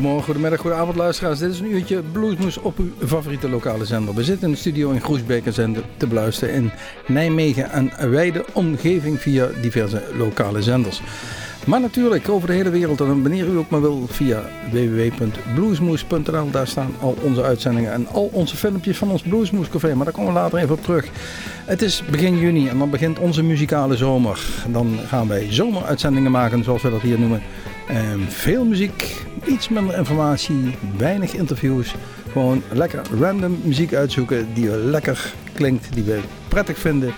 Goedemorgen, goedemiddag, goedenavond luisteraars. Dit is een uurtje Bluesmoes op uw favoriete lokale zender. We zitten in de studio in Groesbeek en zijn te beluisteren in Nijmegen en wijde omgeving via diverse lokale zenders. Maar natuurlijk over de hele wereld en wanneer u ook maar wil via www.bluesmoes.nl. Daar staan al onze uitzendingen en al onze filmpjes van ons Bluesmoes Café. Maar daar komen we later even op terug. Het is begin juni en dan begint onze muzikale zomer. Dan gaan wij zomeruitzendingen maken zoals we dat hier noemen. En veel muziek, iets minder informatie, weinig interviews. Gewoon lekker random muziek uitzoeken die lekker klinkt, die we prettig vinden.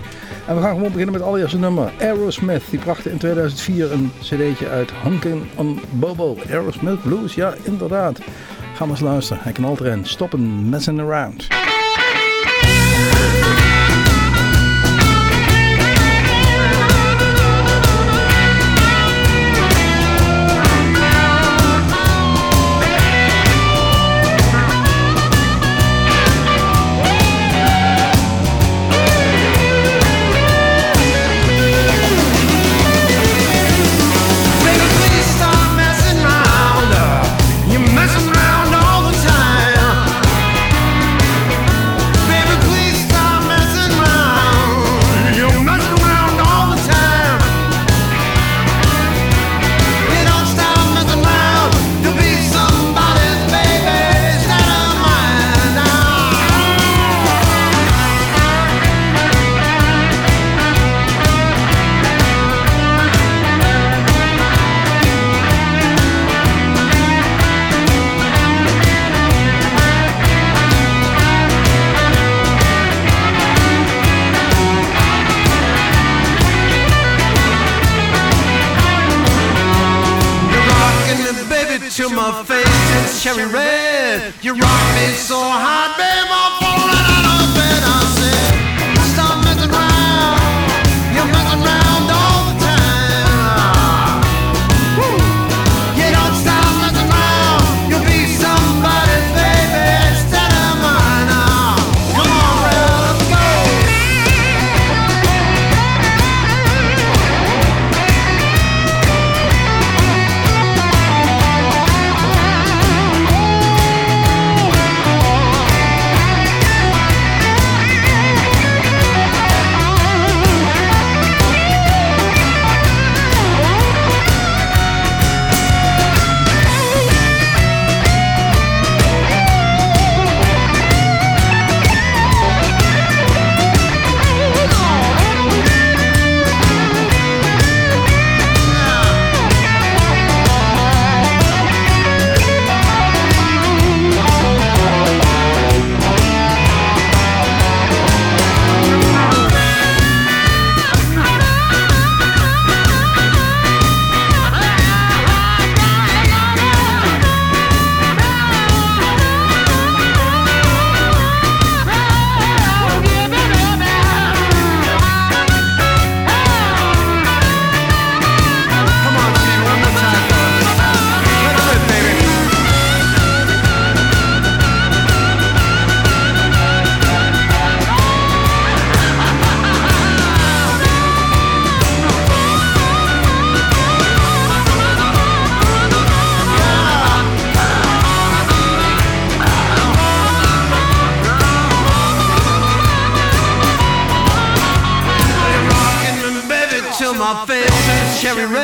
En we gaan gewoon beginnen met het allereerste nummer. Aerosmith, die brachten in 2004 een cd'tje uit Honkin' on Bobo. Aerosmith Blues, ja inderdaad. Ga maar eens luisteren, hij knalt erin. Stoppen messing around. cherry red. You rock me so Can we run?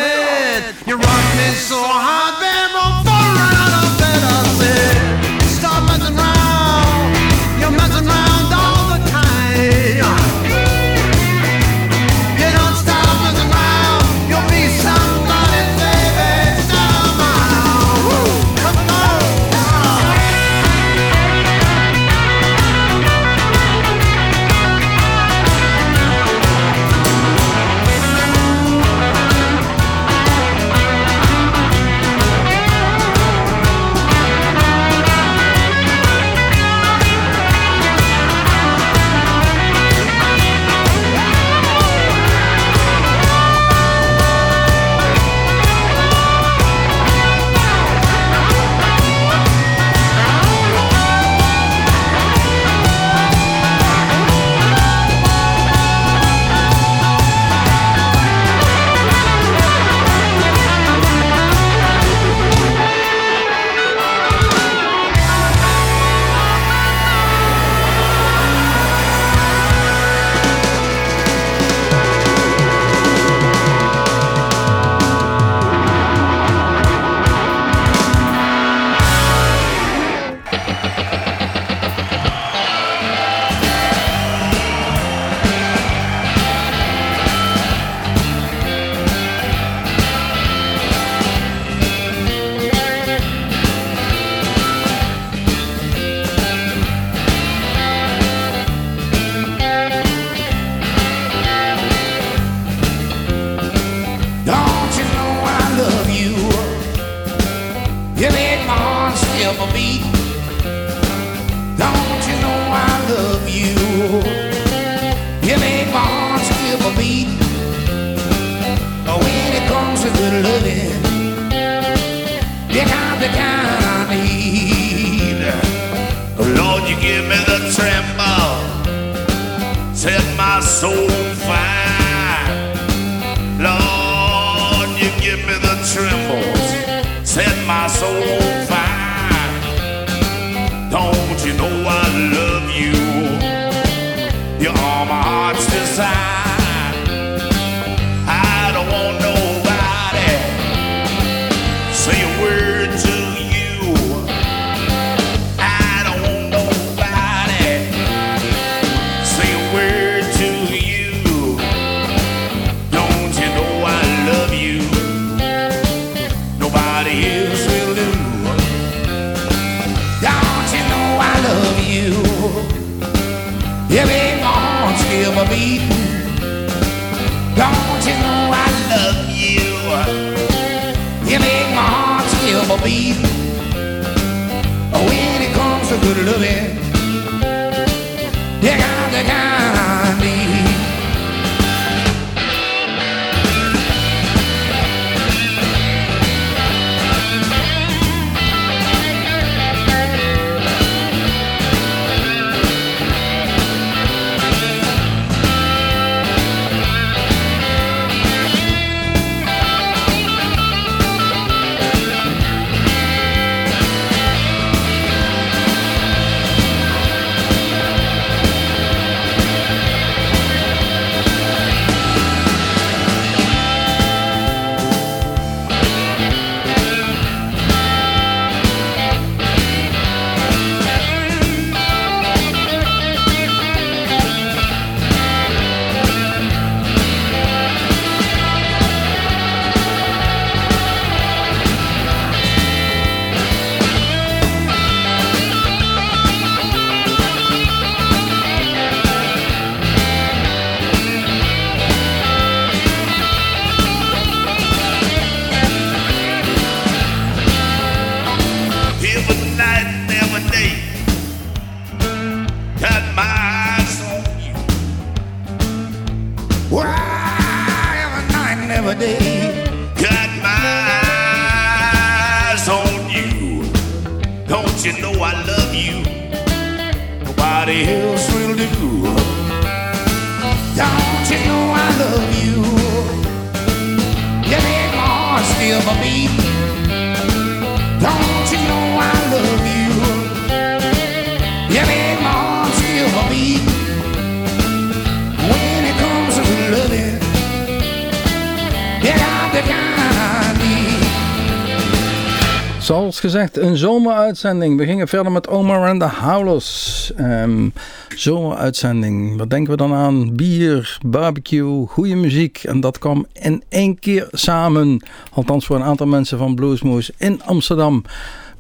Gezegd, een zomeruitzending. We gingen verder met Omar en de Howlers. Um, zomeruitzending. Wat denken we dan aan? Bier, barbecue, goede muziek. En dat kwam in één keer samen. Althans voor een aantal mensen van Bluesmoose in Amsterdam.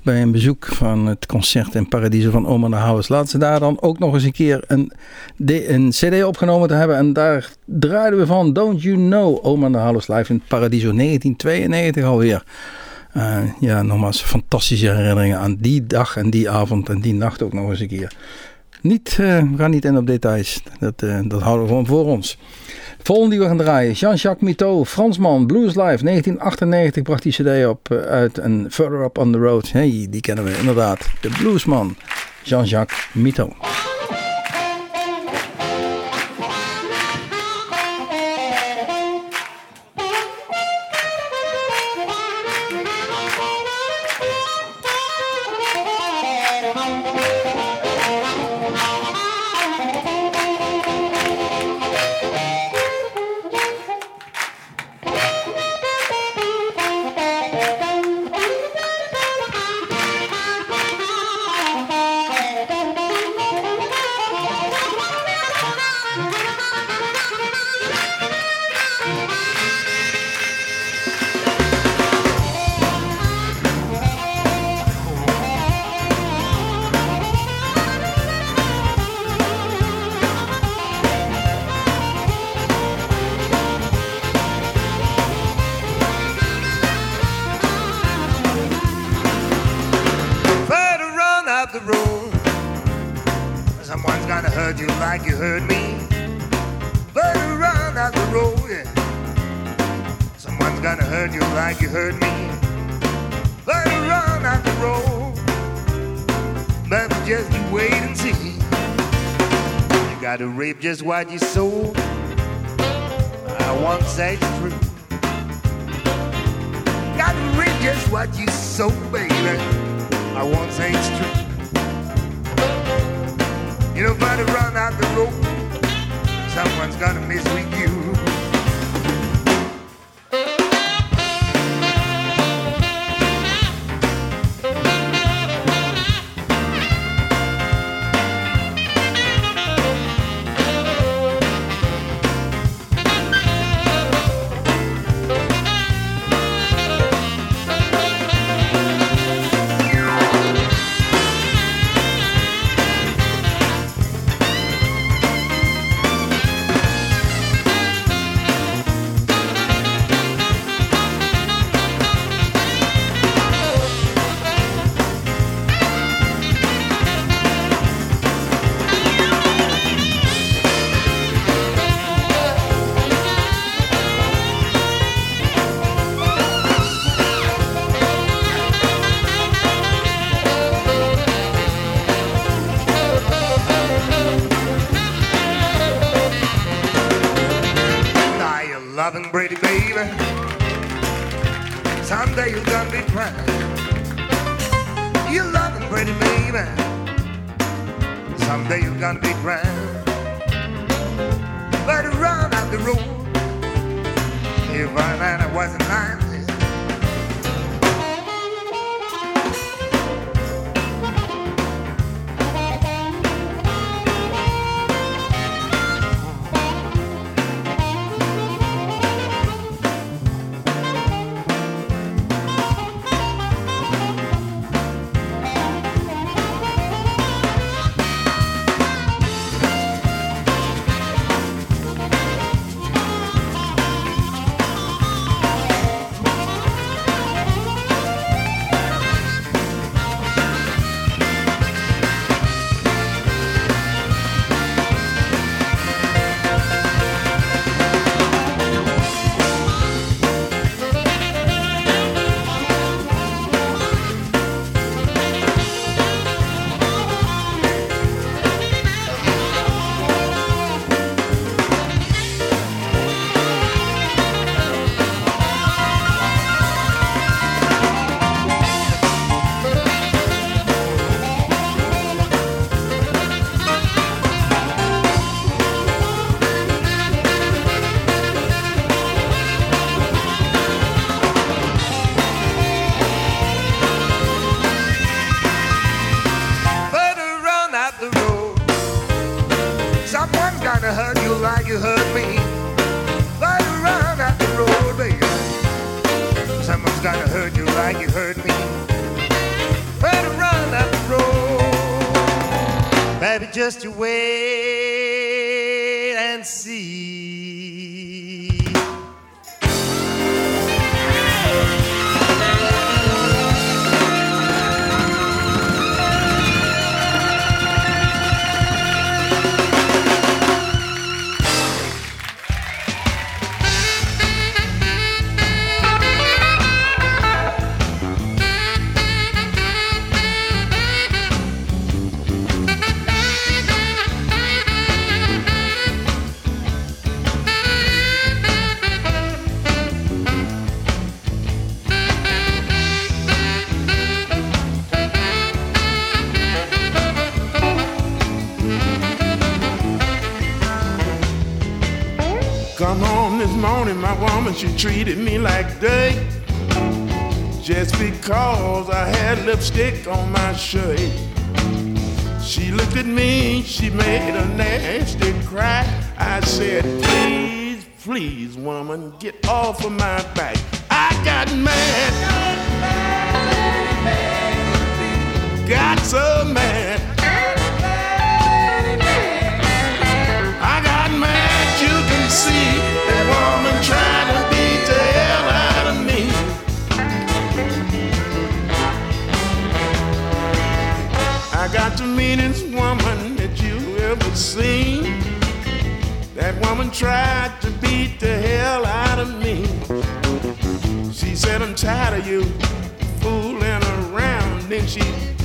Bij een bezoek van het concert in Paradiso van Omar de Howlers. Laten ze daar dan ook nog eens een keer een, een cd opgenomen te hebben. En daar draaiden we van Don't You Know Omar de Howlers live in Paradiso 1992 alweer. Uh, ja, nogmaals, fantastische herinneringen aan die dag en die avond en die nacht ook nog eens een keer. Niet, uh, we gaan niet in op details, dat, uh, dat houden we gewoon voor ons. Volgende die we gaan draaien, Jean-Jacques Mito, Fransman, Blues Live, 1998 bracht die cd op uit en Further Up on the Road. Hey, die kennen we inderdaad, de bluesman, Jean-Jacques just you wait and see. You got to reap just what you sow. I once say it's true. You got to reap just what you sow, baby. I once say it's true. You know, if I run out the rope, someone's gonna miss with you. just a way treated me like dirt just because I had lipstick on my shirt. She looked at me, she made a nasty cry. I said, please, please, woman, get off of my back. I got mad. Got so mad. I got mad, you can see that woman that woman tried to beat the hell out of me. She said, I'm tired of you fooling around. Then she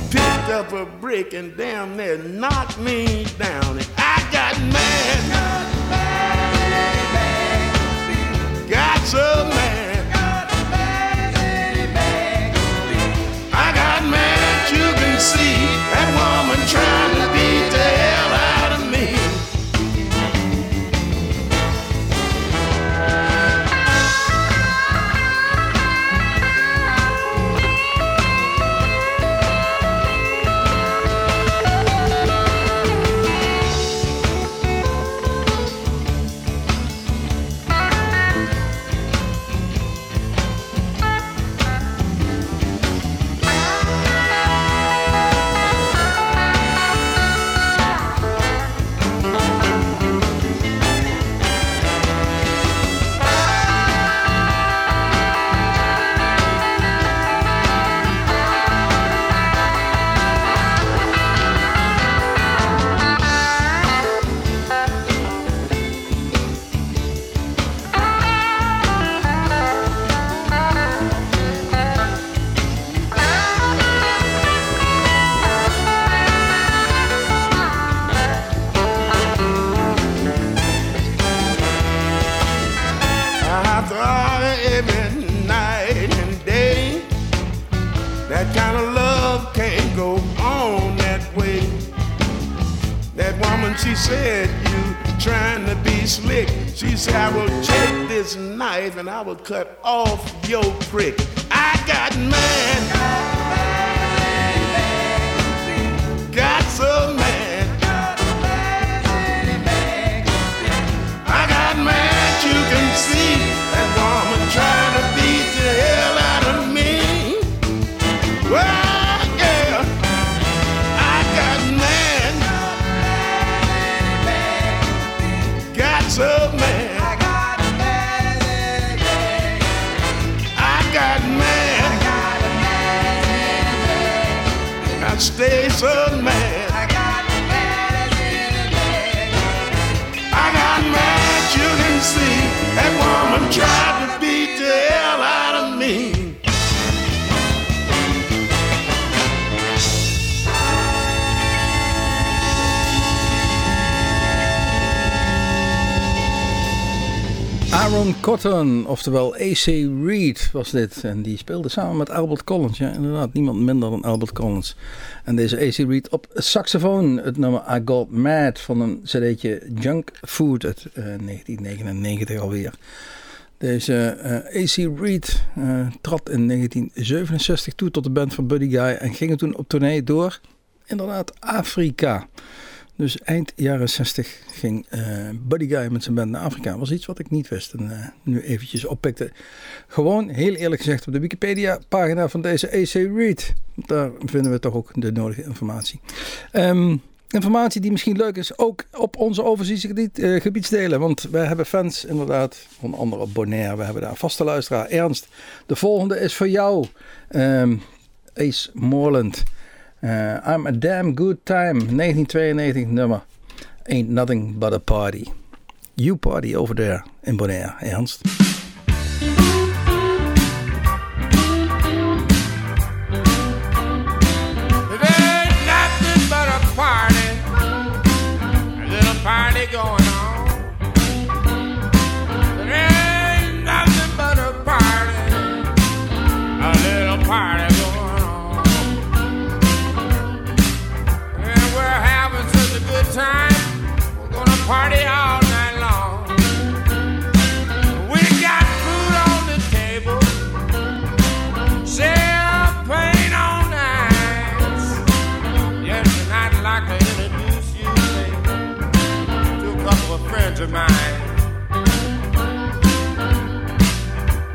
picked up a brick and damn near knocked me down. And I got mad. Got so mad. I got mad, you can see that woman trying to Aaron Cotton, oftewel AC Reed was dit. En die speelde samen met Albert Collins. Ja, inderdaad, niemand minder dan Albert Collins. En deze AC Reed op saxofoon. Het nummer I Got Mad van een cd'tje Junk Food uit eh, 1999 alweer. Deze eh, AC Reed eh, trad in 1967 toe tot de band van Buddy Guy. En ging toen op tournee door, inderdaad, Afrika. Dus eind jaren 60 ging eh, Buddy Guy met zijn band naar Afrika. was iets wat ik niet wist en eh, nu eventjes oppikte. Gewoon, heel eerlijk gezegd, op de Wikipedia pagina van deze AC Reed. Daar vinden we toch ook de nodige informatie. Ehm, informatie die misschien leuk is, ook op onze overzichtsgebied eh, gebiedsdelen. Want wij hebben fans inderdaad, onder andere op Bonaire. We hebben daar vaste luisteraar, Ernst. De volgende is voor jou, ehm, Ace Moreland. Uh, I'm a Damn Good Time, 1992 nummer. Ain't Nothing But a Party. You party over there in Bonaire, Ernst. Little party send out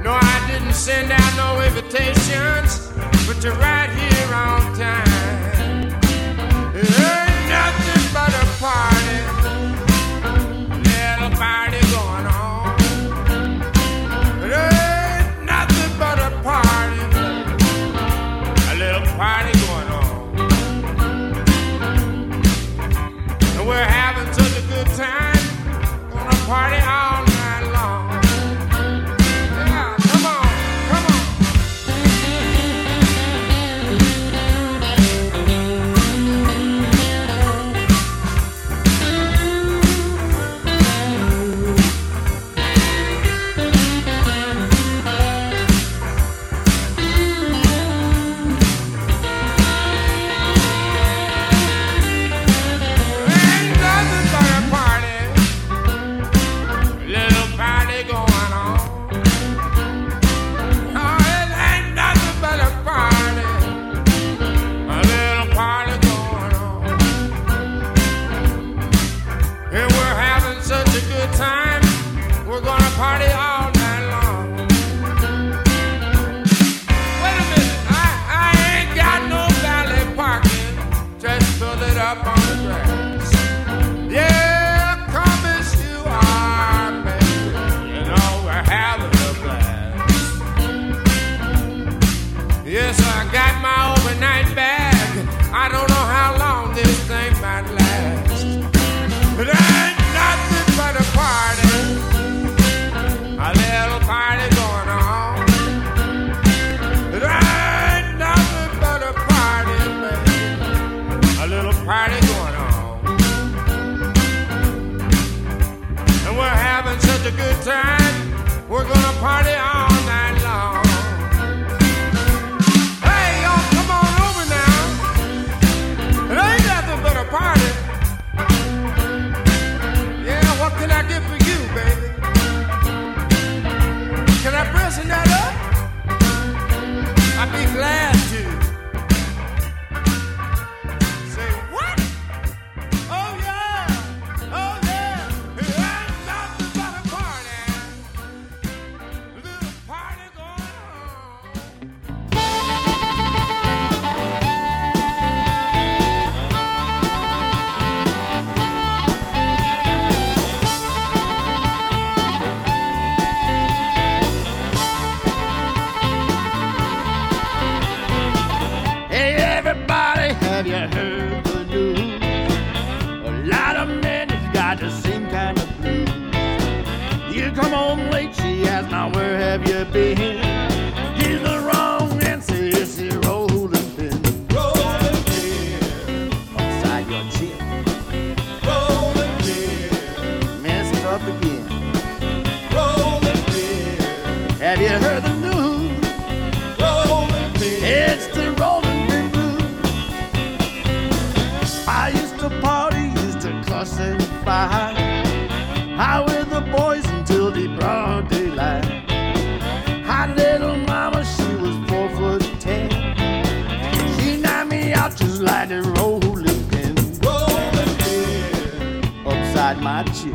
no I didn't send any invitations, but you're right here on time. party. mighty rolling pin. Rolling pin. Upside my chin.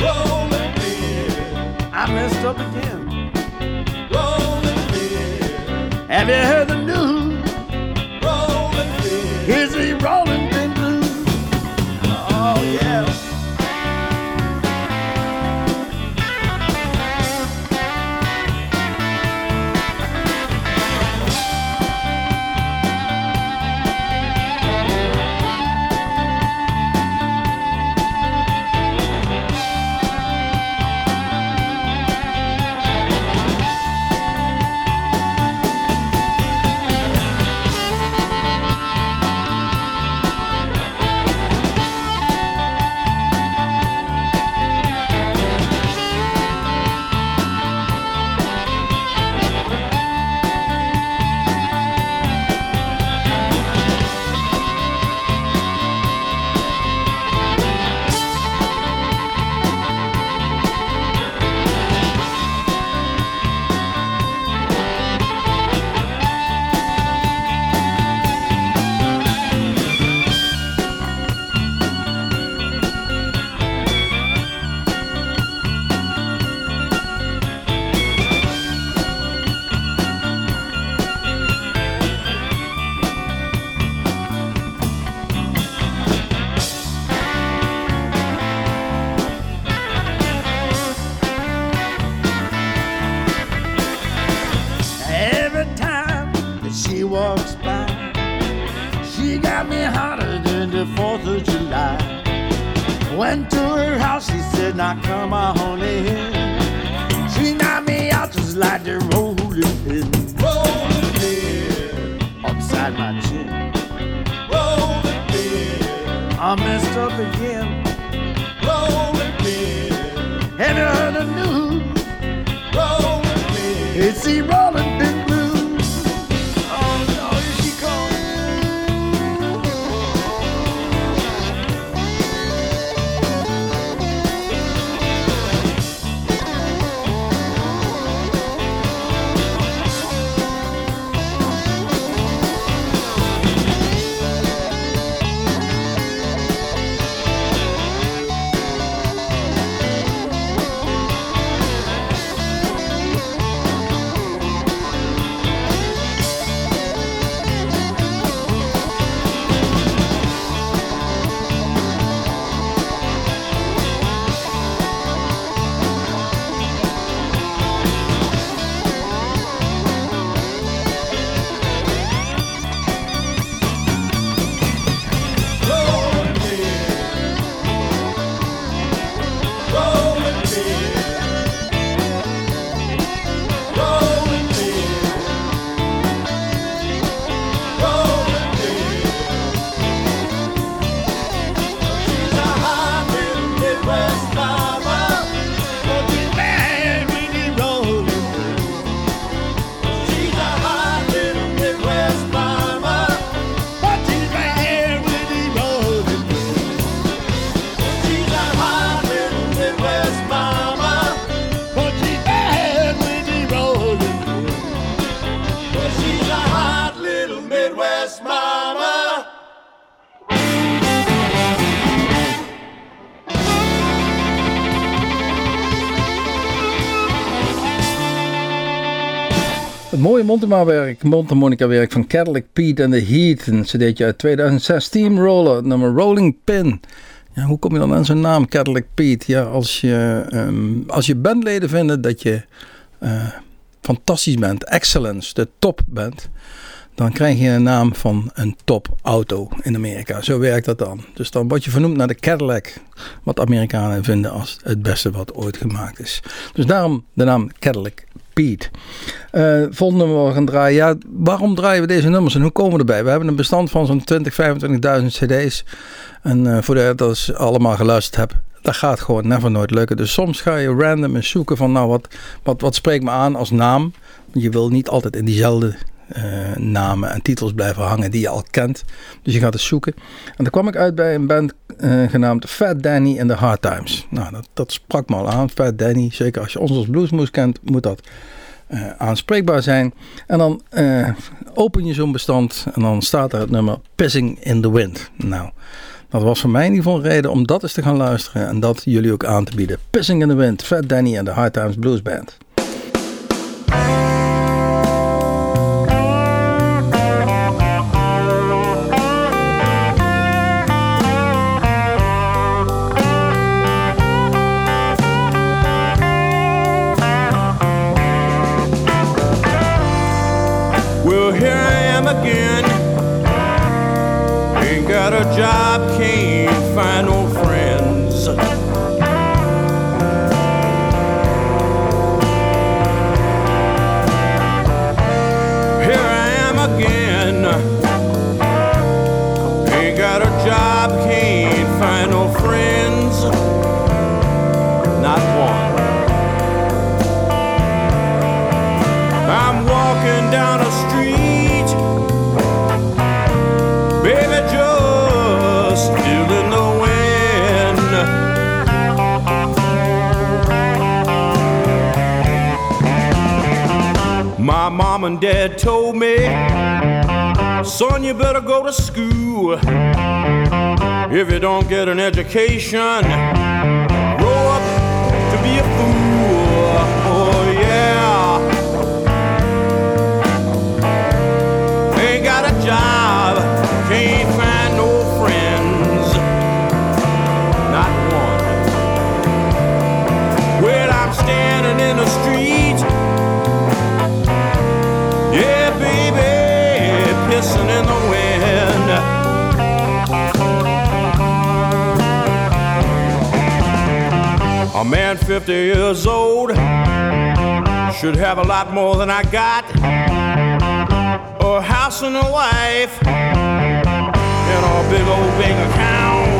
Rolling pin. I messed up again. Rolling pin. Have you heard? 4th of July. Went to her house, she said, Now come on, honey. She knocked me out just like the rolling pin. Rolling pin. Upside my chin. Rolling pin. I messed up again. Rolling pin. Have you heard the news? Rolling pin. It's the rolling mooie Montema-werk, mondharmonica-werk van Cadillac Pete and the Heat. Een cd'tje uit 2006, Steamroller, nummer Rolling Pin. Ja, hoe kom je dan aan zo'n naam, Cadillac Pete? Ja, als je, um, als je bandleden vinden dat je uh, fantastisch bent, excellence, de top bent dan krijg je een naam van een topauto in Amerika. Zo werkt dat dan. Dus dan word je vernoemd naar de Cadillac, wat Amerikanen vinden als het beste wat ooit gemaakt is. Dus daarom de naam Cadillac Pete. Uh, volgende nummer gaan draaien. Ja, waarom draaien we deze nummers en hoe komen we erbij? We hebben een bestand van zo'n 20, 25.000 cd's. En uh, voor de dat ze allemaal geluisterd hebben, dat gaat gewoon never nooit lukken. Dus soms ga je random eens zoeken van nou wat, wat, wat spreekt me aan als naam. Je wil niet altijd in diezelfde uh, namen en titels blijven hangen die je al kent. Dus je gaat eens zoeken. En dan kwam ik uit bij een band uh, genaamd Fat Danny and the Hard Times. Nou, dat, dat sprak me al aan. Fat Danny, zeker als je ons als bluesmoes kent, moet dat uh, aanspreekbaar zijn. En dan open je zo'n bestand en dan staat er het nummer Pissing in the Wind. Nou, dat was voor mij in ieder geval een reden om dat eens te gaan luisteren en dat jullie ook aan te bieden. Pissing in the Wind, Fat Danny and the Hard Times Blues Band. got a job, can't find no friends. And dad told me, son, you better go to school. If you don't get an education, A man 50 years old should have a lot more than I got. A house and a wife, and a big old bank account.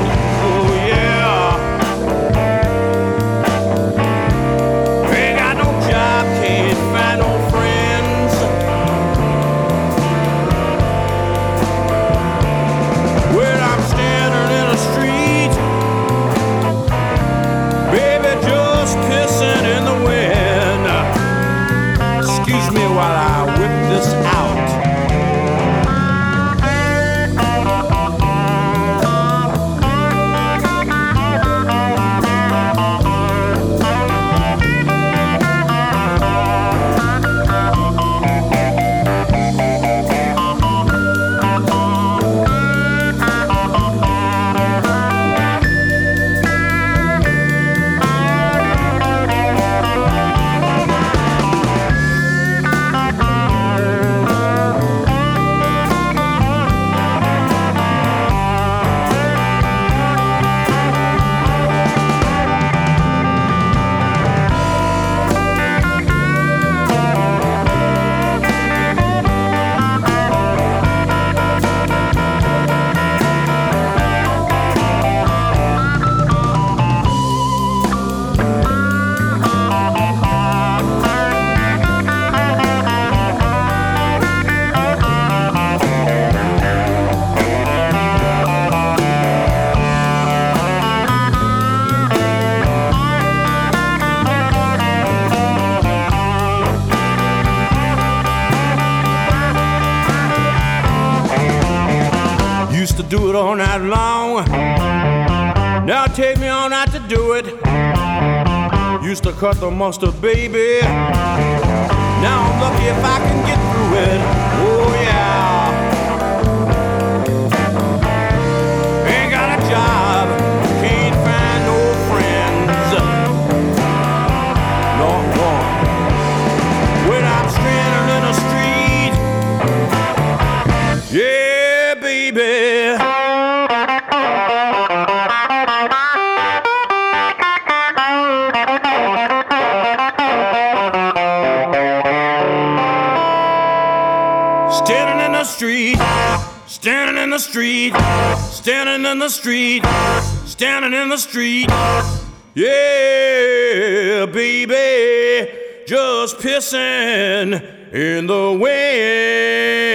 the monster, baby. Now I'm lucky if I can get. standing in the street, standing in the street. Yeah, baby, just pissing in the wind.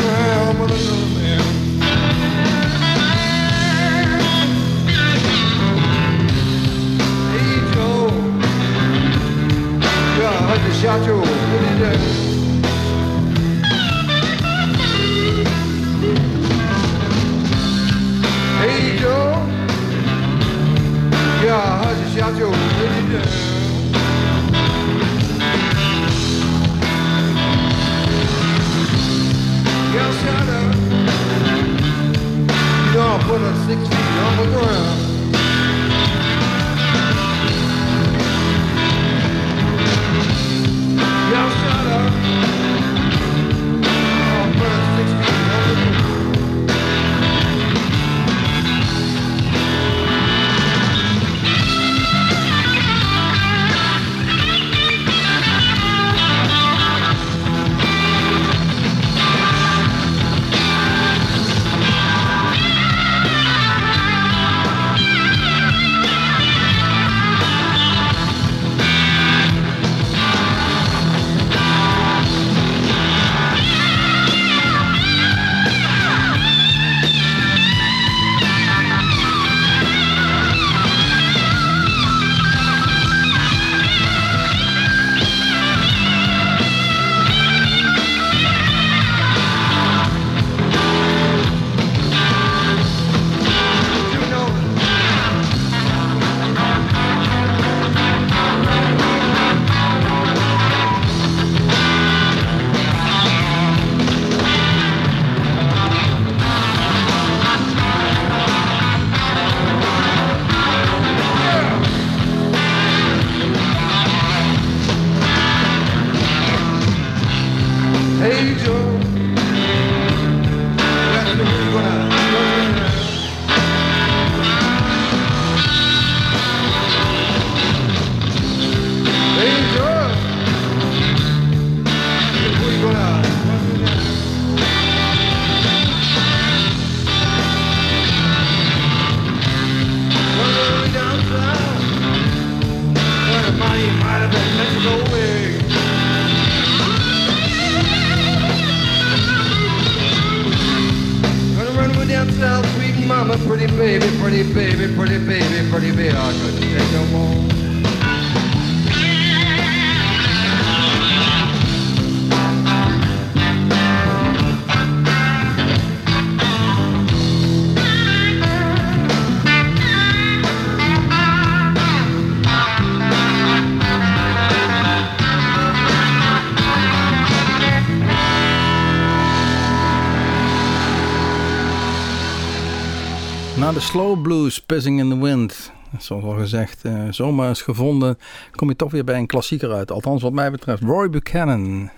slow blues, Pissing in the Wind. Zoals al gezegd, uh, zomaar is gevonden. Kom je toch weer bij een klassieker uit. Althans, wat mij betreft. Roy Buchanan. Uh,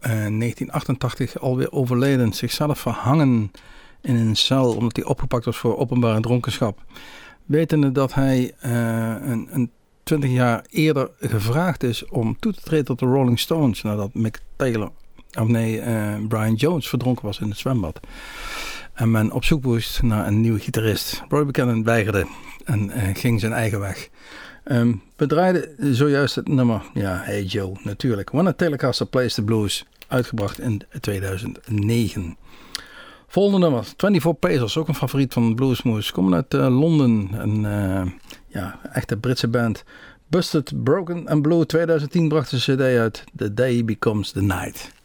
eh, 1988 alweer overleden. Zichzelf verhangen in een cel. Omdat hij opgepakt was voor openbare dronkenschap. Wetende dat hij uh, een, een 20 jaar eerder gevraagd is om toe te treden tot de Rolling Stones. Nadat Mick Taylor, of nee, Brian Jones verdronken was in het zwembad. En men op zoek moest naar een nieuwe gitarist. Roy Buchanan weigerde en uh, ging zijn eigen weg. Um, we draaiden zojuist het nummer, ja, Hey Joe, natuurlijk. When Telecaster Plays the Blues, uitgebracht in 2009. Volgende nummer, 24 Pacers, ook een favoriet van Bluesmoose. Komen uit uh, Londen, een uh, ja, echte Britse band. Busted, Broken and Blue 2010 bracht een cd uit, The Day Becomes the Night.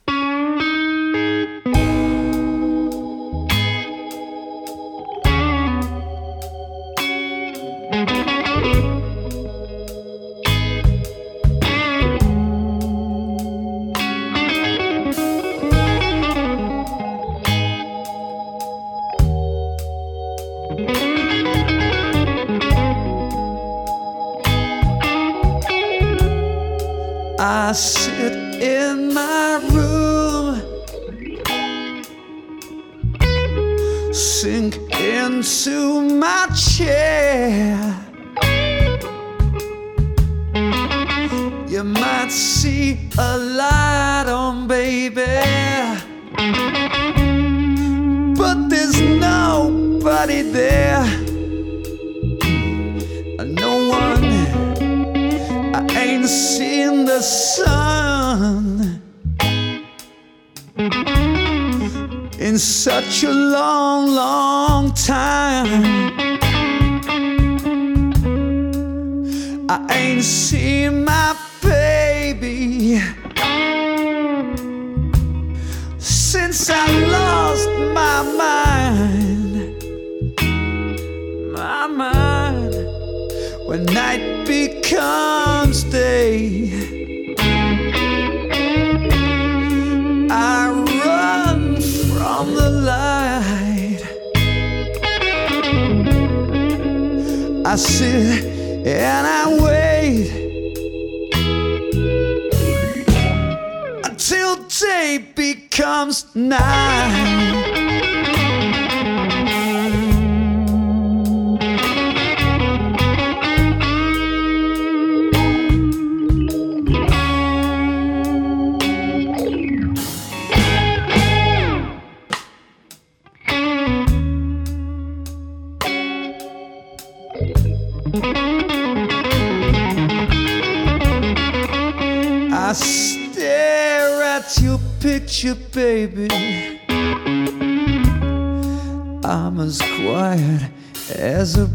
Now.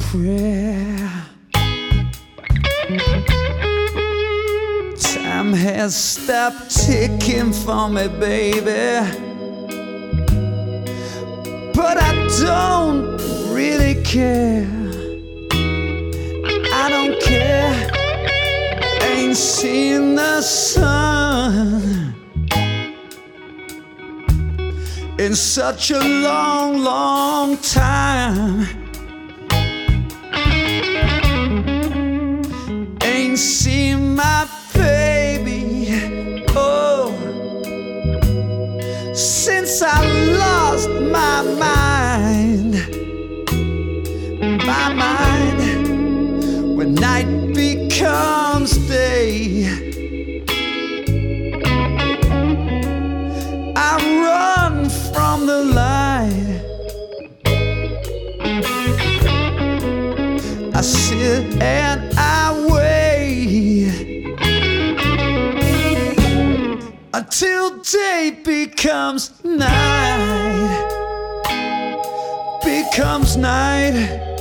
Prayer. Time has stopped ticking for me, baby. But I don't really care. I don't care ain't seen the sun in such a long, long time. Seen my baby, oh, since I day becomes night. Becomes night.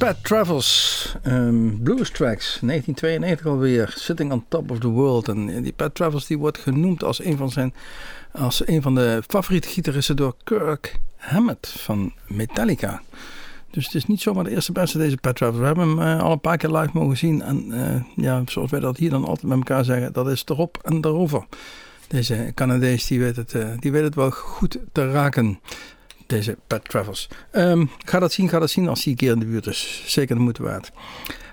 Travels, um, Blues Tracks, 1992 alweer, Sitting on Top of the World. En die Pat Travels die wordt genoemd als een van, zijn, als een van de favoriete gitaristen door Kirk Hammett van Metallica. Dus het is niet zomaar de eerste beste deze Pat Travels. We hebben hem uh, al een paar keer live mogen zien. En uh, ja, zoals wij dat hier dan altijd met elkaar zeggen, dat is erop en erover. Deze Canadees die weet, het, die weet het wel goed te raken. Deze Pat Travers. Um, ga dat zien, ga dat zien als hij een keer in de buurt is. Zeker de moeite waard.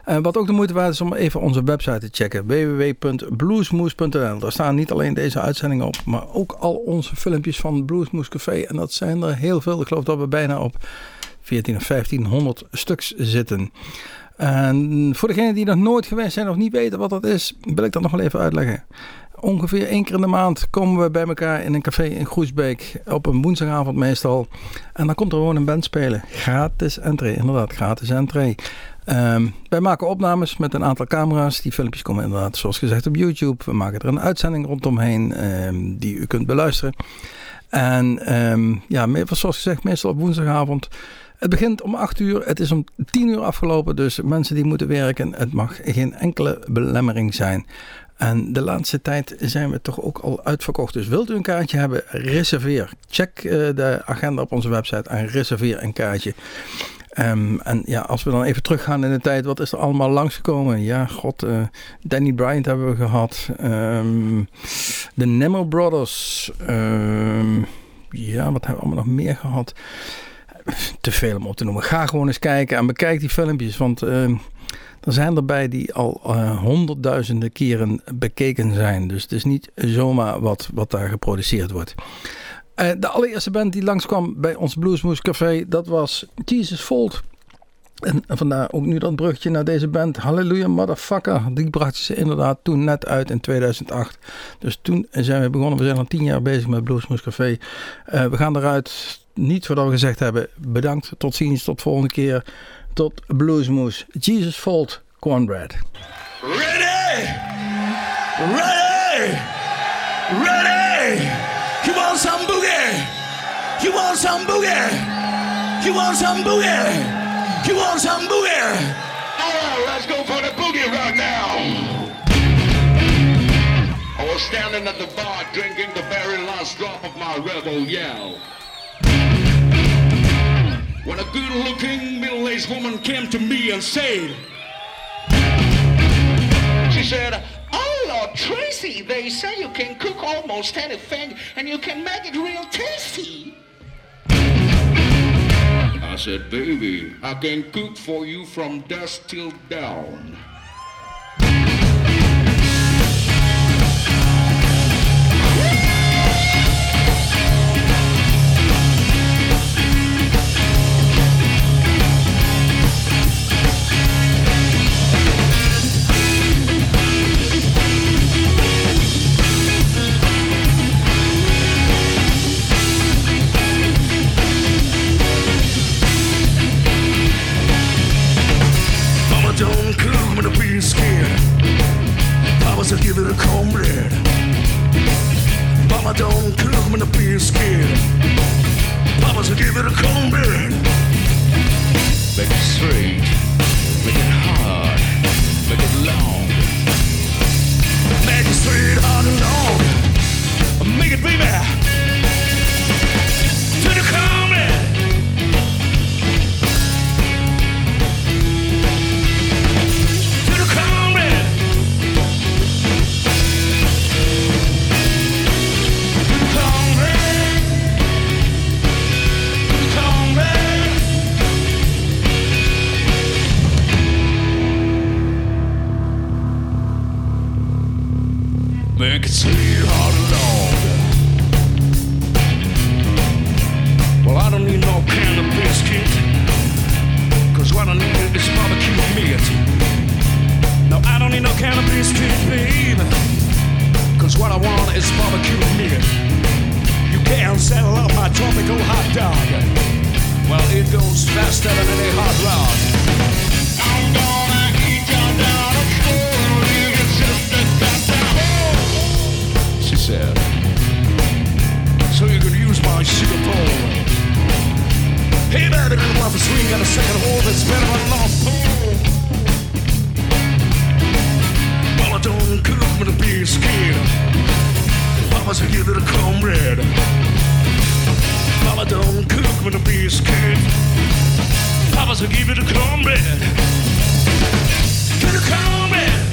Uh, wat ook de moeite waard is om even onze website te checken. www.bluesmoes.nl Daar staan niet alleen deze uitzendingen op, maar ook al onze filmpjes van Bluesmoes Café. En dat zijn er heel veel. Ik geloof dat we bijna op 14 of 1500 stuks zitten. En voor degenen die nog nooit geweest zijn of niet weten wat dat is, wil ik dat nog wel even uitleggen. Ongeveer één keer in de maand komen we bij elkaar in een café in Groesbeek. Op een woensdagavond meestal. En dan komt er gewoon een band spelen. Gratis entree, inderdaad, gratis entree. Um, wij maken opnames met een aantal camera's. Die filmpjes komen inderdaad, zoals gezegd, op YouTube. We maken er een uitzending rondomheen um, die u kunt beluisteren. En um, ja, zoals gezegd, meestal op woensdagavond. Het begint om 8 uur. Het is om 10 uur afgelopen. Dus mensen die moeten werken, het mag geen enkele belemmering zijn. En de laatste tijd zijn we toch ook al uitverkocht. Dus wilt u een kaartje hebben, reserveer. Check uh, de agenda op onze website en reserveer een kaartje. Um, en ja, als we dan even teruggaan in de tijd, wat is er allemaal langsgekomen? Ja, god, uh, Danny Bryant hebben we gehad. Um, de Nemo Brothers. Um, ja, wat hebben we allemaal nog meer gehad? Te veel om op te noemen. Ga gewoon eens kijken en bekijk die filmpjes. Want er zijn erbij die al uh, honderdduizenden keren bekeken zijn. Dus het is niet zomaar wat, wat daar geproduceerd wordt. Uh, de allereerste band die langskwam bij ons Bluesmoose Café, dat was Jesus Fold. En vandaar ook nu dat brugje naar deze band. Hallelujah Motherfucker. Die brachten ze inderdaad toen net uit in 2008. Dus toen zijn we begonnen. We zijn al tien jaar bezig met Bluesmoose Café. Uh, we gaan eruit. Niet voordat we gezegd hebben. Bedankt. Tot ziens. Tot volgende keer. Tot Bluesmoose. Jesus Fault, Cornbread. Ready! Ready! Ready! You want some boogie? You want some boogie? You want some boogie? You want some boogie? Right, let's go for the boogie right now. I was standing at the bar drinking the very last drop of my rebel yell. When a good-looking middle-aged woman came to me and said, she said, oh, Lord Tracy, they say you can cook almost anything and you can make it real tasty. I said, baby, I can cook for you from dusk till dawn. Mama don't cook me no beer scared. Mama give it a cornbread. Make it straight, make it hard, make it long. Make it straight, hard and long. Make it baby. Texas barbecue meat. You can settle up my tropical hot dog. Well, it goes faster than any hot rod. She said. So you could use my sugar bowl. Hey, there, the one for swing got a second hole that's better than North Pole. Well, I don't come to be scared. Mama's a give it a cornbread. Papa don't cook with a biscuit. Papa's a give it a cornbread. Give it a cornbread.